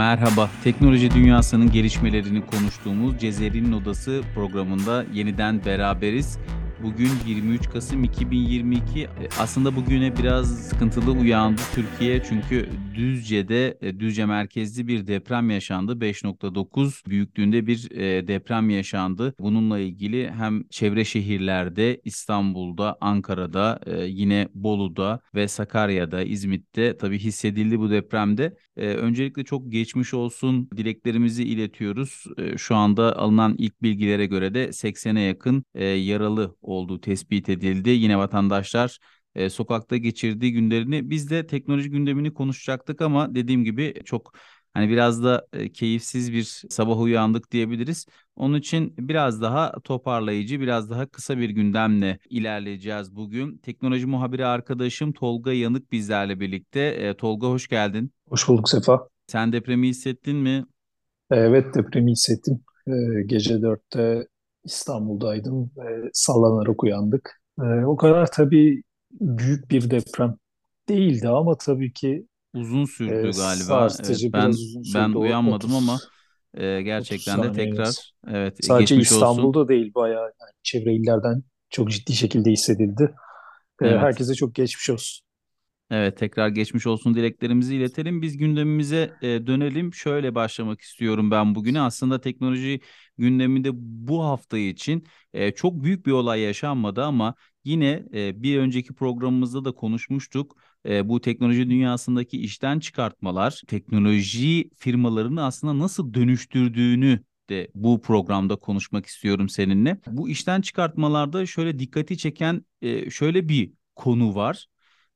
Merhaba, teknoloji dünyasının gelişmelerini konuştuğumuz Cezeri'nin Odası programında yeniden beraberiz. Bugün 23 Kasım 2022. E, aslında bugüne biraz sıkıntılı uyandı Türkiye çünkü Düzce'de e, Düzce merkezli bir deprem yaşandı. 5.9 büyüklüğünde bir e, deprem yaşandı. Bununla ilgili hem çevre şehirlerde İstanbul'da, Ankara'da, yine Bolu'da ve Sakarya'da, İzmit'te tabii hissedildi bu depremde. Öncelikle çok geçmiş olsun dileklerimizi iletiyoruz. Şu anda alınan ilk bilgilere göre de 80'e yakın yaralı olduğu tespit edildi. Yine vatandaşlar e, sokakta geçirdiği günlerini biz de teknoloji gündemini konuşacaktık ama dediğim gibi çok hani biraz da e, keyifsiz bir sabah uyandık diyebiliriz. Onun için biraz daha toparlayıcı, biraz daha kısa bir gündemle ilerleyeceğiz bugün. Teknoloji muhabiri arkadaşım Tolga Yanık bizlerle birlikte. E, Tolga hoş geldin. Hoş bulduk Sefa. Sen depremi hissettin mi? Evet depremi hissettim. Ee, gece dörtte İstanbul'daydım ve sallanarak uyandık. Ee, o kadar tabii büyük bir deprem değildi ama tabii ki Uzun e, sürdü galiba. Evet ben uzun ben sürdü. O uyanmadım ama 30 e, 30 gerçekten de tekrar evet e, Sadece geçmiş olsun. İstanbul'da değil bayağı yani çevre illerden çok ciddi şekilde hissedildi. Ee, Evet. herkese çok geçmiş olsun. Evet tekrar geçmiş olsun dileklerimizi iletelim. Biz gündemimize e, dönelim. Şöyle başlamak istiyorum ben bugüne. Aslında teknoloji gündeminde bu hafta için e, çok büyük bir olay yaşanmadı ama yine e, bir önceki programımızda da konuşmuştuk. E, bu teknoloji dünyasındaki işten çıkartmalar, teknoloji firmalarını aslında nasıl dönüştürdüğünü de bu programda konuşmak istiyorum seninle. Bu işten çıkartmalarda şöyle dikkati çeken e, şöyle bir konu var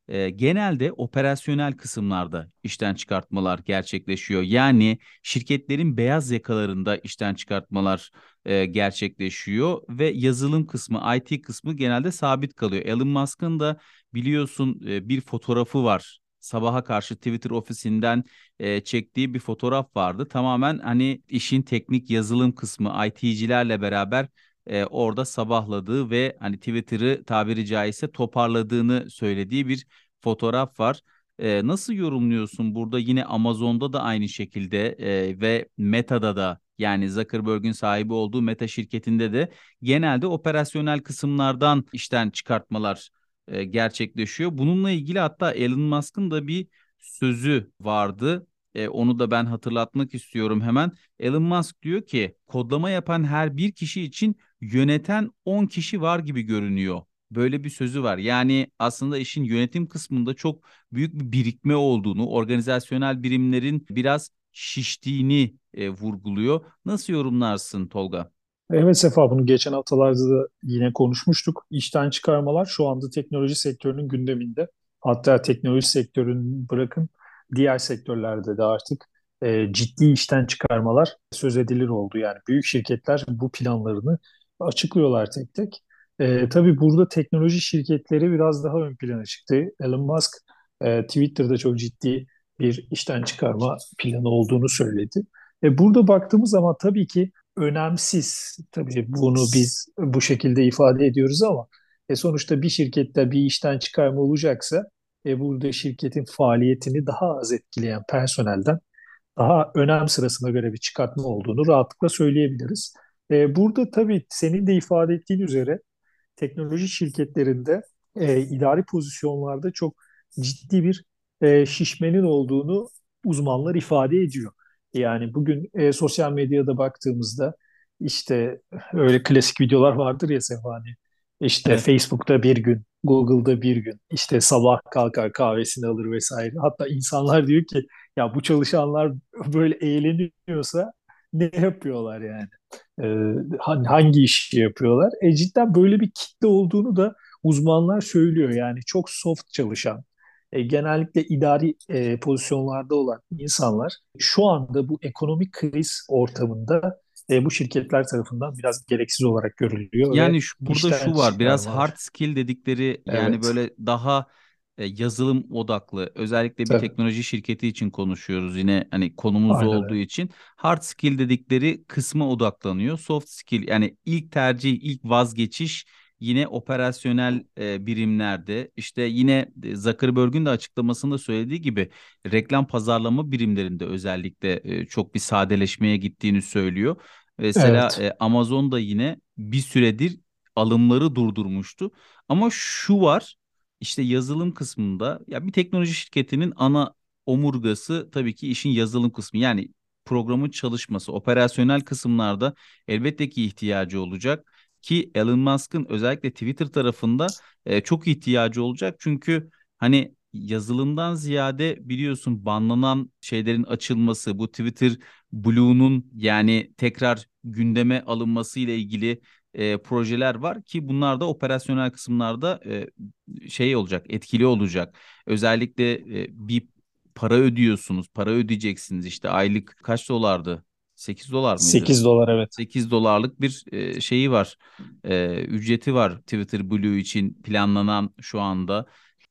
e, genelde operasyonel kısımlarda işten çıkartmalar gerçekleşiyor. Yani şirketlerin beyaz yakalarında işten çıkartmalar e, gerçekleşiyor ve yazılım kısmı, IT kısmı genelde sabit kalıyor. Elon Musk'ın da biliyorsun e, bir fotoğrafı var. Sabaha karşı Twitter ofisinden e, çektiği bir fotoğraf vardı. Tamamen hani işin teknik yazılım kısmı IT'cilerle beraber e, orada sabahladığı ve hani Twitter'ı tabiri caizse toparladığını söylediği bir fotoğraf var. E, nasıl yorumluyorsun burada yine Amazon'da da aynı şekilde e, ve Meta'da da yani Zuckerberg'ün sahibi olduğu Meta şirketinde de genelde operasyonel kısımlardan işten çıkartmalar e, gerçekleşiyor. Bununla ilgili hatta Elon Musk'ın da bir sözü vardı. E, onu da ben hatırlatmak istiyorum hemen. Elon Musk diyor ki kodlama yapan her bir kişi için yöneten 10 kişi var gibi görünüyor. Böyle bir sözü var. Yani aslında işin yönetim kısmında çok büyük bir birikme olduğunu, organizasyonel birimlerin biraz şiştiğini e, vurguluyor. Nasıl yorumlarsın Tolga? Evet Sefa bunu geçen haftalarda da yine konuşmuştuk. İşten çıkarmalar şu anda teknoloji sektörünün gündeminde. Hatta teknoloji sektörünü bırakın diğer sektörlerde de artık e, ciddi işten çıkarmalar söz edilir oldu. Yani büyük şirketler bu planlarını açıklıyorlar tek tek. E, tabii burada teknoloji şirketleri biraz daha ön plana çıktı. Elon Musk e, Twitter'da çok ciddi bir işten çıkarma planı olduğunu söyledi. E, burada baktığımız zaman tabii ki önemsiz. Tabii bunu biz bu şekilde ifade ediyoruz ama e, sonuçta bir şirkette bir işten çıkarma olacaksa e, burada şirketin faaliyetini daha az etkileyen personelden daha önem sırasına göre bir çıkartma olduğunu rahatlıkla söyleyebiliriz. E, burada tabii senin de ifade ettiğin üzere teknoloji şirketlerinde e, idari pozisyonlarda çok ciddi bir e, şişmenin olduğunu uzmanlar ifade ediyor. Yani bugün e, sosyal medyada baktığımızda işte öyle klasik videolar vardır ya Sefani. İşte Evet. Facebook'ta bir gün, Google'da bir gün, işte sabah kalkar kahvesini alır vesaire. Hatta insanlar diyor ki ya bu çalışanlar böyle eğleniyorsa ne yapıyorlar yani? Ee, hangi işi yapıyorlar? E cidden böyle bir kitle olduğunu da uzmanlar söylüyor. Yani çok soft çalışan, e, genellikle idari e, pozisyonlarda olan insanlar şu anda bu ekonomik kriz ortamında e, bu şirketler tarafından biraz gereksiz olarak görülüyor Yani şu, burada şu var biraz çıkarmalar. hard skill dedikleri yani Evet, böyle daha yazılım odaklı özellikle bir tabii. teknoloji şirketi için konuşuyoruz yine hani konumuz Aynen olduğu için hard skill dedikleri kısma odaklanıyor. Soft skill yani ilk tercih ilk vazgeçiş yine operasyonel e, birimlerde işte yine Zuckerberg'ün de açıklamasında söylediği gibi reklam pazarlama birimlerinde özellikle e, çok bir sadeleşmeye gittiğini söylüyor. Mesela Evet. e, Amazon da yine bir süredir alımları durdurmuştu. Ama şu var işte yazılım kısmında ya bir teknoloji şirketinin ana omurgası tabii ki işin yazılım kısmı. Yani programın çalışması, operasyonel kısımlarda elbette ki ihtiyacı olacak ki Elon Musk'ın özellikle Twitter tarafında e, çok ihtiyacı olacak. Çünkü hani yazılımdan ziyade biliyorsun banlanan şeylerin açılması, bu Twitter Blue'nun yani tekrar gündeme alınması ile ilgili e, projeler var ki bunlar da operasyonel kısımlarda e, şey olacak, etkili olacak. Özellikle e, bir para ödüyorsunuz, para ödeyeceksiniz işte aylık kaç dolardı? 8 dolar mıydı? 8 dolar evet. 8 dolarlık bir e, şeyi var, e, ücreti var Twitter Blue için planlanan şu anda.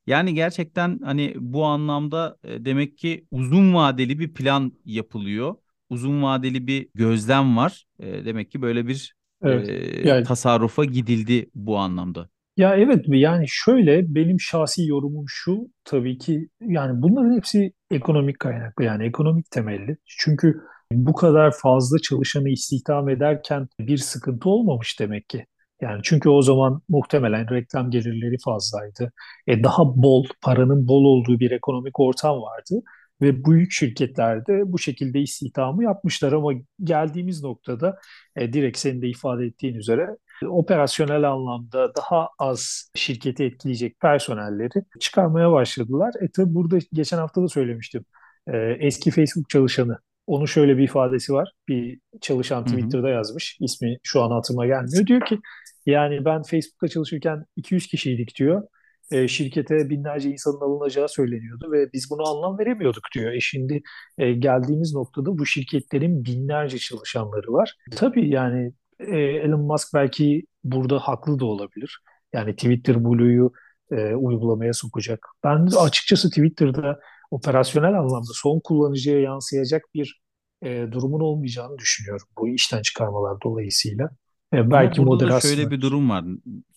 Yani gerçekten hani bu anlamda e, demek ki uzun vadeli bir plan yapılıyor. Uzun vadeli bir gözlem var. E, demek ki böyle bir Evet. e, Yani tasarrufa gidildi bu anlamda. Ya evet yani şöyle benim şahsi yorumum şu tabii ki yani bunların hepsi ekonomik kaynaklı yani ekonomik temelli. Çünkü bu kadar fazla çalışanı istihdam ederken bir sıkıntı olmamış demek ki. Yani çünkü o zaman muhtemelen reklam gelirleri fazlaydı. E, daha bol, paranın bol olduğu bir ekonomik ortam vardı. Ve büyük şirketler de bu şekilde istihdamı yapmışlar ama geldiğimiz noktada e, direkt senin de ifade ettiğin üzere operasyonel anlamda daha az şirketi etkileyecek personelleri çıkarmaya başladılar. E tabi burada geçen hafta da söylemiştim. E, eski Facebook çalışanı. Onun şöyle bir ifadesi var. Bir çalışan. Twitter'da yazmış. İsmi şu an hatırıma gelmiyor. Diyor ki yani ben Facebook'ta çalışırken 200 kişiydik diyor. E, şirkete binlerce insanın alınacağı söyleniyordu ve biz buna anlam veremiyorduk diyor. E şimdi e, geldiğimiz noktada bu şirketlerin binlerce çalışanları var. Tabii yani e, Elon Musk belki burada haklı da olabilir. Yani Twitter Blue'yu e, uygulamaya sokacak. Ben açıkçası Twitter'da operasyonel anlamda son kullanıcıya yansıyacak bir e, durumun olmayacağını düşünüyorum bu işten çıkarmalar dolayısıyla. E, Ama belki burada da şöyle bir durum var.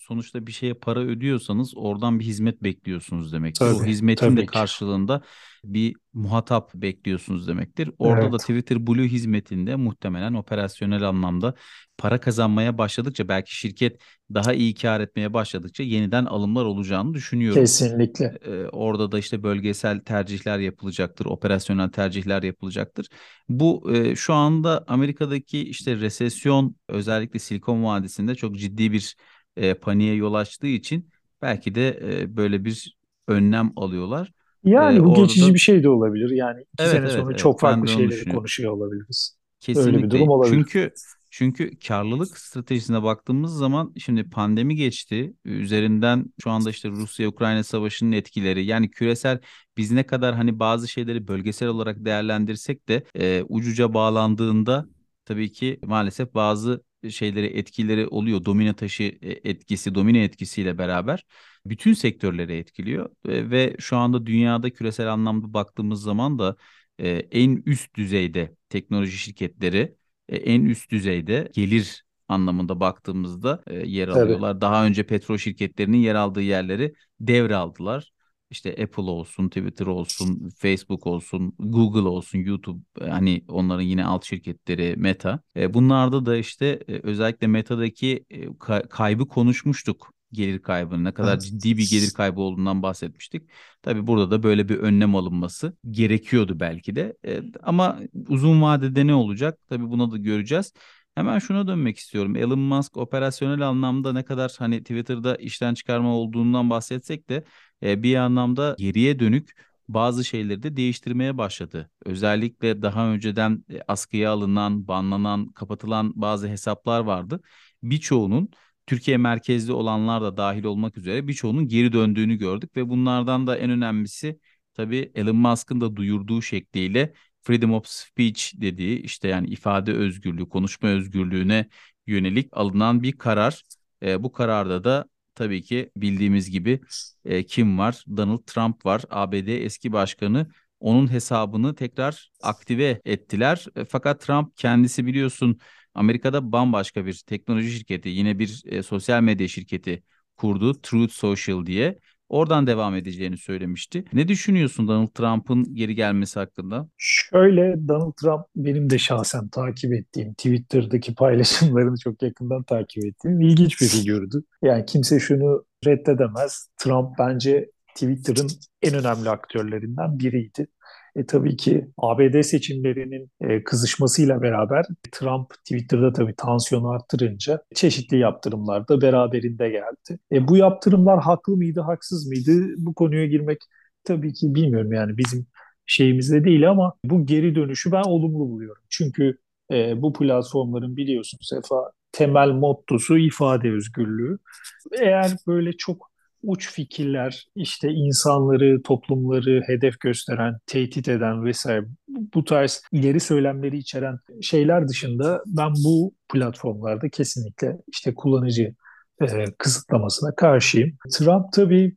Sonuçta bir şeye para ödüyorsanız oradan bir hizmet bekliyorsunuz demektir. O Tabii, hizmetin de tabii ki. karşılığında bir muhatap bekliyorsunuz demektir. Orada da Evet, Twitter Blue hizmetinde muhtemelen operasyonel anlamda para kazanmaya başladıkça belki şirket daha iyi kar etmeye başladıkça yeniden alımlar olacağını düşünüyorum. kesinlikle. Ee, orada da işte bölgesel tercihler yapılacaktır, operasyonel tercihler yapılacaktır. Bu e, şu anda Amerika'daki işte resesyon özellikle Silikon Vadisi'nde çok ciddi bir e, paniğe yol açtığı için belki de e, böyle bir önlem alıyorlar. Yani bu orada geçici bir şey de olabilir. Yani iki evet sene evet sonra evet çok farklı şeyleri konuşuyor olabiliriz. Öyle bir durum Kesinlikle. olabilir. Çünkü çünkü karlılık stratejisine baktığımız zaman şimdi pandemi geçti. Üzerinden şu anda işte Rusya-Ukrayna savaşının etkileri yani küresel biz ne kadar hani bazı şeyleri bölgesel olarak değerlendirsek de e, ucuca bağlandığında tabii ki maalesef bazı şeyleri etkileri oluyor. Domino taşı e, etkisi, domino etkisiyle beraber bütün sektörleri etkiliyor. E, ve şu anda dünyada küresel anlamda baktığımız zaman da e, en üst düzeyde teknoloji şirketleri en üst düzeyde gelir anlamında baktığımızda yer Tabii. alıyorlar. Daha önce petrol şirketlerinin yer aldığı yerleri devraldılar. İşte Apple olsun, Twitter olsun, Facebook olsun, Google olsun, YouTube e, hani onların yine alt şirketleri Meta. E, bunlarda da işte e, özellikle Meta'daki ka- kaybı konuşmuştuk gelir kaybının ne kadar Evet. ciddi bir gelir kaybı olduğundan bahsetmiştik. Tabii burada da böyle bir önlem alınması gerekiyordu belki de. E, ama uzun vadede ne olacak? Tabii bunu da göreceğiz. Hemen şuna dönmek istiyorum. Elon Musk operasyonel anlamda ne kadar hani Twitter'da işten çıkarma olduğundan bahsetsek de e, bir anlamda geriye dönük bazı şeyleri de değiştirmeye başladı. Özellikle daha önceden e, askıya alınan, banlanan, kapatılan bazı hesaplar vardı. Birçoğunun Türkiye merkezli olanlar da dahil olmak üzere birçoğunun geri döndüğünü gördük ve bunlardan da en önemlisi tabii Elon Musk'ın da duyurduğu şekliyle freedom of speech dediği işte yani ifade özgürlüğü, konuşma özgürlüğüne yönelik alınan bir karar. E, bu kararda da tabii ki bildiğimiz gibi e, kim var? Donald Trump var, ABD eski başkanı. Onun hesabını tekrar aktive ettiler. E, fakat Trump kendisi biliyorsun Amerika'da bambaşka bir teknoloji şirketi, yine bir e, sosyal medya şirketi kurdu, Truth Social diye. Oradan devam edeceğini söylemişti. Ne düşünüyorsun Donald Trump'ın geri gelmesi hakkında? Şöyle Donald Trump benim de şahsen takip ettiğim, Twitter'daki paylaşımlarını çok yakından takip ettiğim ilginç bir figürdü. Yani kimse şunu reddedemez. Trump bence Twitter'ın en önemli aktörlerinden biriydi. E, tabii ki ABD seçimlerinin e, kızışmasıyla beraber Trump Twitter'da tabii tansiyonu arttırınca çeşitli yaptırımlar da beraberinde geldi. E, bu yaptırımlar haklı mıydı, haksız mıydı? Bu konuya girmek tabii ki bilmiyorum yani bizim şeyimizde değil ama bu geri dönüşü ben olumlu buluyorum. Çünkü e, bu platformların biliyorsun Sefa temel mottosu ifade özgürlüğü. Eğer böyle çok uç fikirler, işte insanları, toplumları hedef gösteren, tehdit eden vesaire bu tarz ileri söylemleri içeren şeyler dışında ben bu platformlarda kesinlikle işte kullanıcı e, kısıtlamasına karşıyım. Trump tabii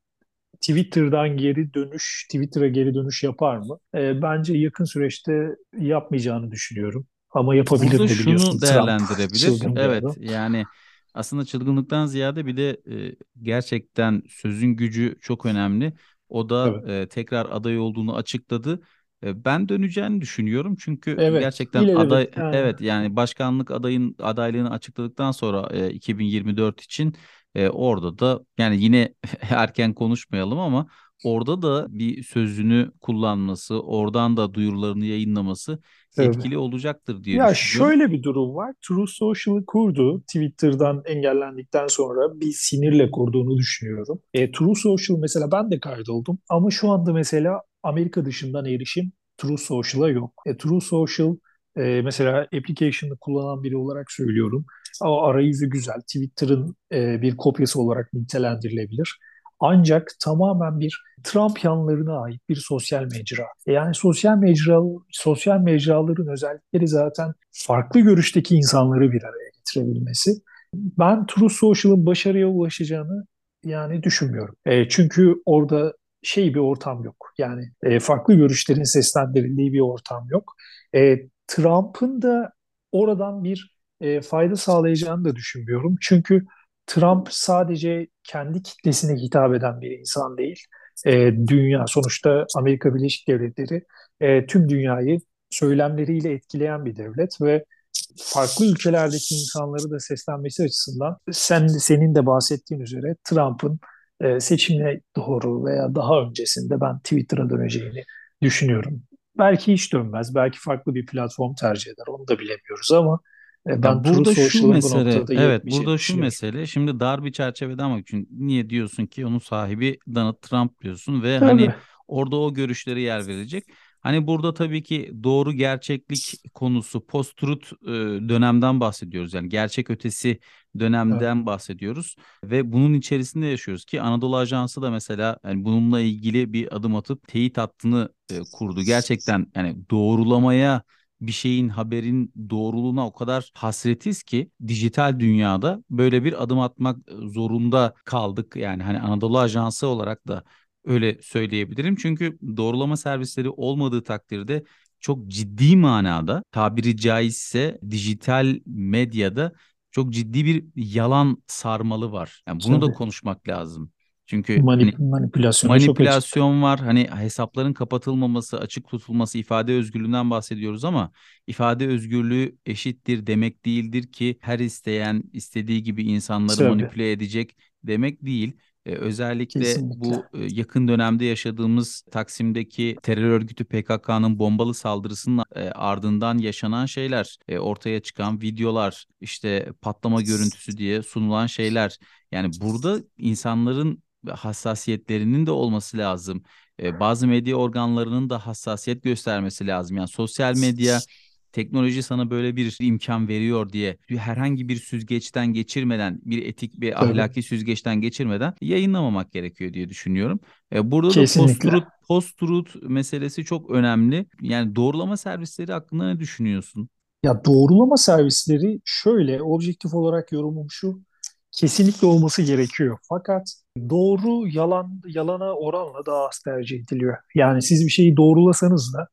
Twitter'dan geri dönüş, Twitter'a geri dönüş yapar mı? E, bence yakın süreçte yapmayacağını düşünüyorum. Ama yapabilir Burada de biliyorsun. şunu değerlendirebilir. Evet yani aslında çılgınlıktan ziyade bir de e, gerçekten sözün gücü çok önemli. O da evet. e, tekrar aday olduğunu açıkladı. E, ben döneceğini düşünüyorum çünkü evet, gerçekten aday yani. evet yani başkanlık adayın adaylığını açıkladıktan sonra e, 2024 için e, orada da yani yine erken konuşmayalım ama orada da bir sözünü kullanması, oradan da duyurularını yayınlaması evet. etkili olacaktır diye ya düşünüyorum. Şöyle bir durum var. True Social'ı kurdu. Twitter'dan engellendikten sonra bir sinirle kurduğunu düşünüyorum. E, True Social mesela ben de kaydoldum ama şu anda mesela Amerika dışından erişim True Social'a yok. E, True Social e, mesela application'ı kullanan biri olarak söylüyorum. Ama arayüzü güzel. Twitter'ın e, bir kopyası olarak nitelendirilebilir. Ancak tamamen bir Trump yanlarına ait bir sosyal mecra. Yani sosyal mecra sosyal mecraların özellikleri zaten farklı görüşteki insanları bir araya getirebilmesi. Ben True Social'ın başarıya ulaşacağını yani düşünmüyorum. E, çünkü orada şey bir ortam yok. Yani e, farklı görüşlerin seslendirildiği bir ortam yok. E, Trump'ın da oradan bir e, fayda sağlayacağını da düşünmüyorum. Çünkü Trump sadece kendi kitlesine hitap eden bir insan değil. E, dünya sonuçta Amerika Birleşik Devletleri e, tüm dünyayı söylemleriyle etkileyen bir devlet ve farklı ülkelerdeki insanları da seslenmesi açısından sen senin de bahsettiğin üzere Trump'ın e, seçimine doğru veya daha öncesinde ben Twitter'a döneceğini düşünüyorum. Belki hiç dönmez, belki farklı bir platform tercih eder, onu da bilemiyoruz ama ben ya burada şu mesele, evet burada şu mesele. Şimdi dar bir çerçevede ama çünkü niye diyorsun ki onun sahibi Donald Trump diyorsun ve Tabii. hani orada o görüşleri yer verecek. Hani burada tabii ki doğru gerçeklik konusu post-truth e, dönemden bahsediyoruz. Yani gerçek ötesi dönemden evet. bahsediyoruz ve bunun içerisinde yaşıyoruz ki Anadolu Ajansı da mesela yani bununla ilgili bir adım atıp teyit hattını e, kurdu. Gerçekten yani doğrulamaya bir şeyin haberin doğruluğuna o kadar hasretiz ki dijital dünyada böyle bir adım atmak zorunda kaldık. Yani hani Anadolu Ajansı olarak da öyle söyleyebilirim. Çünkü doğrulama servisleri olmadığı takdirde çok ciddi manada tabiri caizse dijital medyada çok ciddi bir yalan sarmalı var. Yani bunu Tabii. da konuşmak lazım. Çünkü Manip hani manipülasyon, manipülasyon var. Hani hesapların kapatılmaması, açık tutulması, ifade özgürlüğünden bahsediyoruz ama ifade özgürlüğü eşittir demek değildir ki her isteyen istediği gibi insanları Tabii. manipüle edecek demek değil. Ee, özellikle Kesinlikle. bu e, yakın dönemde yaşadığımız Taksim'deki terör örgütü PKK'nın bombalı saldırısının e, ardından yaşanan şeyler, e, ortaya çıkan videolar, işte patlama görüntüsü diye sunulan şeyler. Yani burada insanların hassasiyetlerinin de olması lazım. Ee, bazı medya organlarının da hassasiyet göstermesi lazım. Yani sosyal medya teknoloji sana böyle bir imkan veriyor diye herhangi bir süzgeçten geçirmeden bir etik bir ahlaki süzgeçten geçirmeden yayınlamamak gerekiyor diye düşünüyorum. Burada Kesinlikle. da post-truth, post-truth meselesi çok önemli. Yani doğrulama servisleri hakkında ne düşünüyorsun? Ya doğrulama servisleri şöyle objektif olarak yorumum şu kesinlikle olması gerekiyor. Fakat doğru yalan yalana oranla daha az tercih ediliyor. Yani siz bir şeyi doğrulasanız da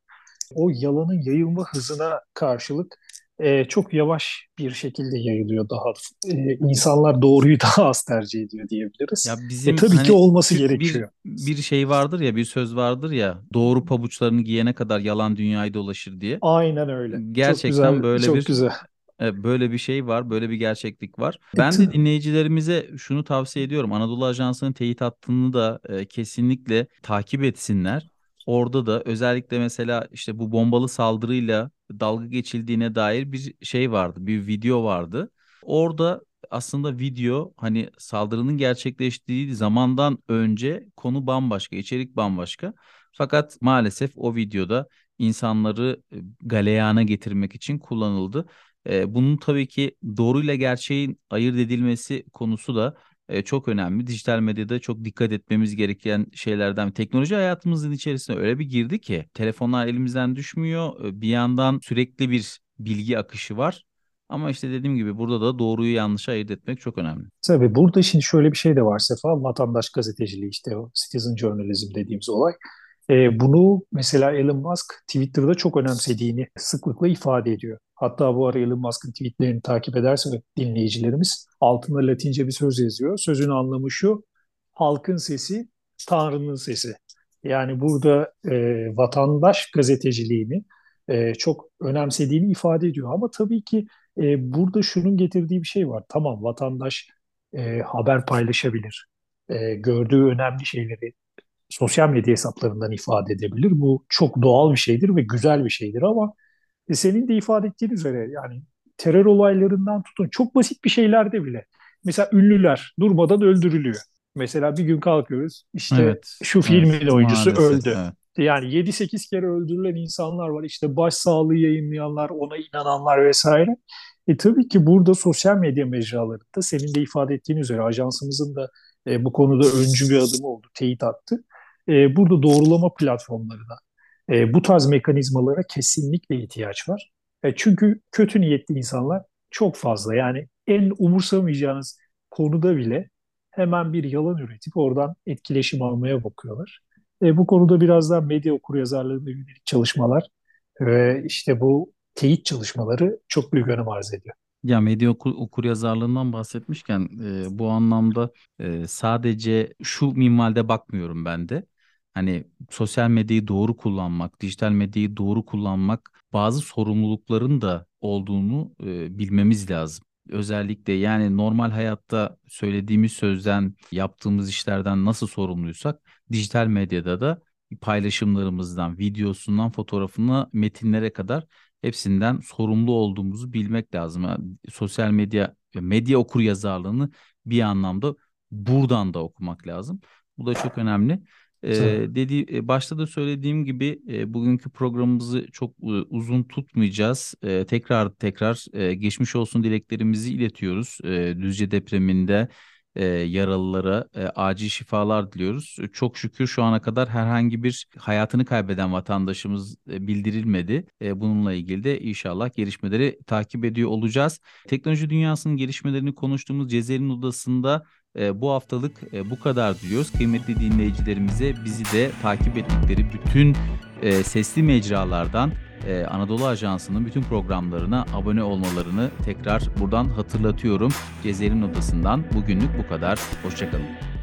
o yalanın yayılma hızına karşılık e, çok yavaş bir şekilde yayılıyor daha. E, insanlar doğruyu daha az tercih ediyor diyebiliriz. Ya E bizim tabii ki hani olması Türk bir gerekiyor. bir şey vardır ya bir söz vardır ya doğru pabuçlarını giyene kadar yalan dünyayı dolaşır diye. Aynen öyle. Çok Gerçekten güzel, böyle çok bir güzel. E, böyle bir şey var, böyle bir gerçeklik var. E, Ben de dinleyicilerimize şunu tavsiye ediyorum. Anadolu Ajansı'nın teyit hattını da e, kesinlikle takip etsinler. Orada da özellikle mesela işte bu bombalı saldırıyla dalga geçildiğine dair bir şey vardı, bir video vardı. Orada aslında video hani saldırının gerçekleştiği zamandan önce konu bambaşka, içerik bambaşka. Fakat maalesef o videoda insanları galeyana getirmek için kullanıldı. Bunun tabii ki doğruyla gerçeğin ayırt edilmesi konusu da çok önemli. Dijital medyada çok dikkat etmemiz gereken şeylerden. Teknoloji hayatımızın içerisine öyle bir girdi ki telefonlar elimizden düşmüyor. Bir yandan sürekli bir bilgi akışı var. Ama işte dediğim gibi burada da doğruyu yanlışı ayırt etmek çok önemli. Tabii burada şimdi şöyle bir şey de var Sefa. Vatandaş gazeteciliği işte o citizen journalism dediğimiz olay. E, bunu mesela Elon Musk Twitter'da çok önemsediğini sıklıkla ifade ediyor. Hatta bu ara Elon Musk'ın tweetlerini takip ederse dinleyicilerimiz altında Latince bir söz yazıyor. Sözün anlamı şu, halkın sesi, Tanrı'nın sesi. Yani burada e, vatandaş gazeteciliğini e, çok önemsediğini ifade ediyor. Ama tabii ki e, burada şunun getirdiği bir şey var. Tamam vatandaş e, haber paylaşabilir. E, gördüğü önemli şeyleri sosyal medya hesaplarından ifade edebilir. Bu çok doğal bir şeydir ve güzel bir şeydir ama e, senin de ifade ettiğin üzere yani terör olaylarından tutun çok basit bir şeylerde bile. Mesela ünlüler durmadan öldürülüyor. Mesela bir gün kalkıyoruz işte Evet, şu evet, filmin oyuncusu maalesef, öldü. evet. Yani yedi sekiz kere öldürülen insanlar var. İşte başsağlığı yayınlayanlar, ona inananlar vesaire. E tabii ki burada sosyal medya mecralarında senin de ifade ettiğin üzere ajansımızın da e, bu konuda öncü bir adım oldu, teyit attı. E, burada doğrulama platformlarına, e, bu tarz mekanizmalara kesinlikle ihtiyaç var. E, çünkü kötü niyetli insanlar çok fazla. Yani en umursamayacağınız konuda bile hemen bir yalan üretip oradan etkileşim almaya bakıyorlar. E, bu konuda biraz daha medya okuryazarlığına yönelik çalışmalar ve işte bu teyit çalışmaları çok büyük önem arz ediyor. Ya medya okur, okuryazarlığından bahsetmişken e, bu anlamda e, sadece şu minvalde bakmıyorum ben de. Hani sosyal medyayı doğru kullanmak, dijital medyayı doğru kullanmak bazı sorumlulukların da olduğunu e, bilmemiz lazım. Özellikle yani normal hayatta söylediğimiz sözden, yaptığımız işlerden nasıl sorumluysak dijital medyada da paylaşımlarımızdan, videosundan, fotoğrafına, metinlere kadar hepsinden sorumlu olduğumuzu bilmek lazım. Yani sosyal medya medya okuryazarlığını bir anlamda buradan da okumak lazım. Bu da çok önemli. Ee, dedi e, başta da söylediğim gibi e, bugünkü programımızı çok e, uzun tutmayacağız. E, tekrar tekrar e, geçmiş olsun dileklerimizi iletiyoruz. E, Düzce depreminde e, yaralılara e, acil şifalar diliyoruz. E, Çok şükür şu ana kadar herhangi bir hayatını kaybeden vatandaşımız e, bildirilmedi. E, bununla ilgili de inşallah gelişmeleri takip ediyor olacağız. Teknoloji dünyasının gelişmelerini konuştuğumuz Cezayir'in Odası'nda e, bu haftalık e, bu kadar diyoruz. Kıymetli dinleyicilerimize bizi de takip ettikleri bütün e, sesli mecralardan e, Anadolu Ajansı'nın bütün programlarına abone olmalarını tekrar buradan hatırlatıyorum. Cezayir'in Odası'ndan bugünlük bu kadar. Hoşçakalın.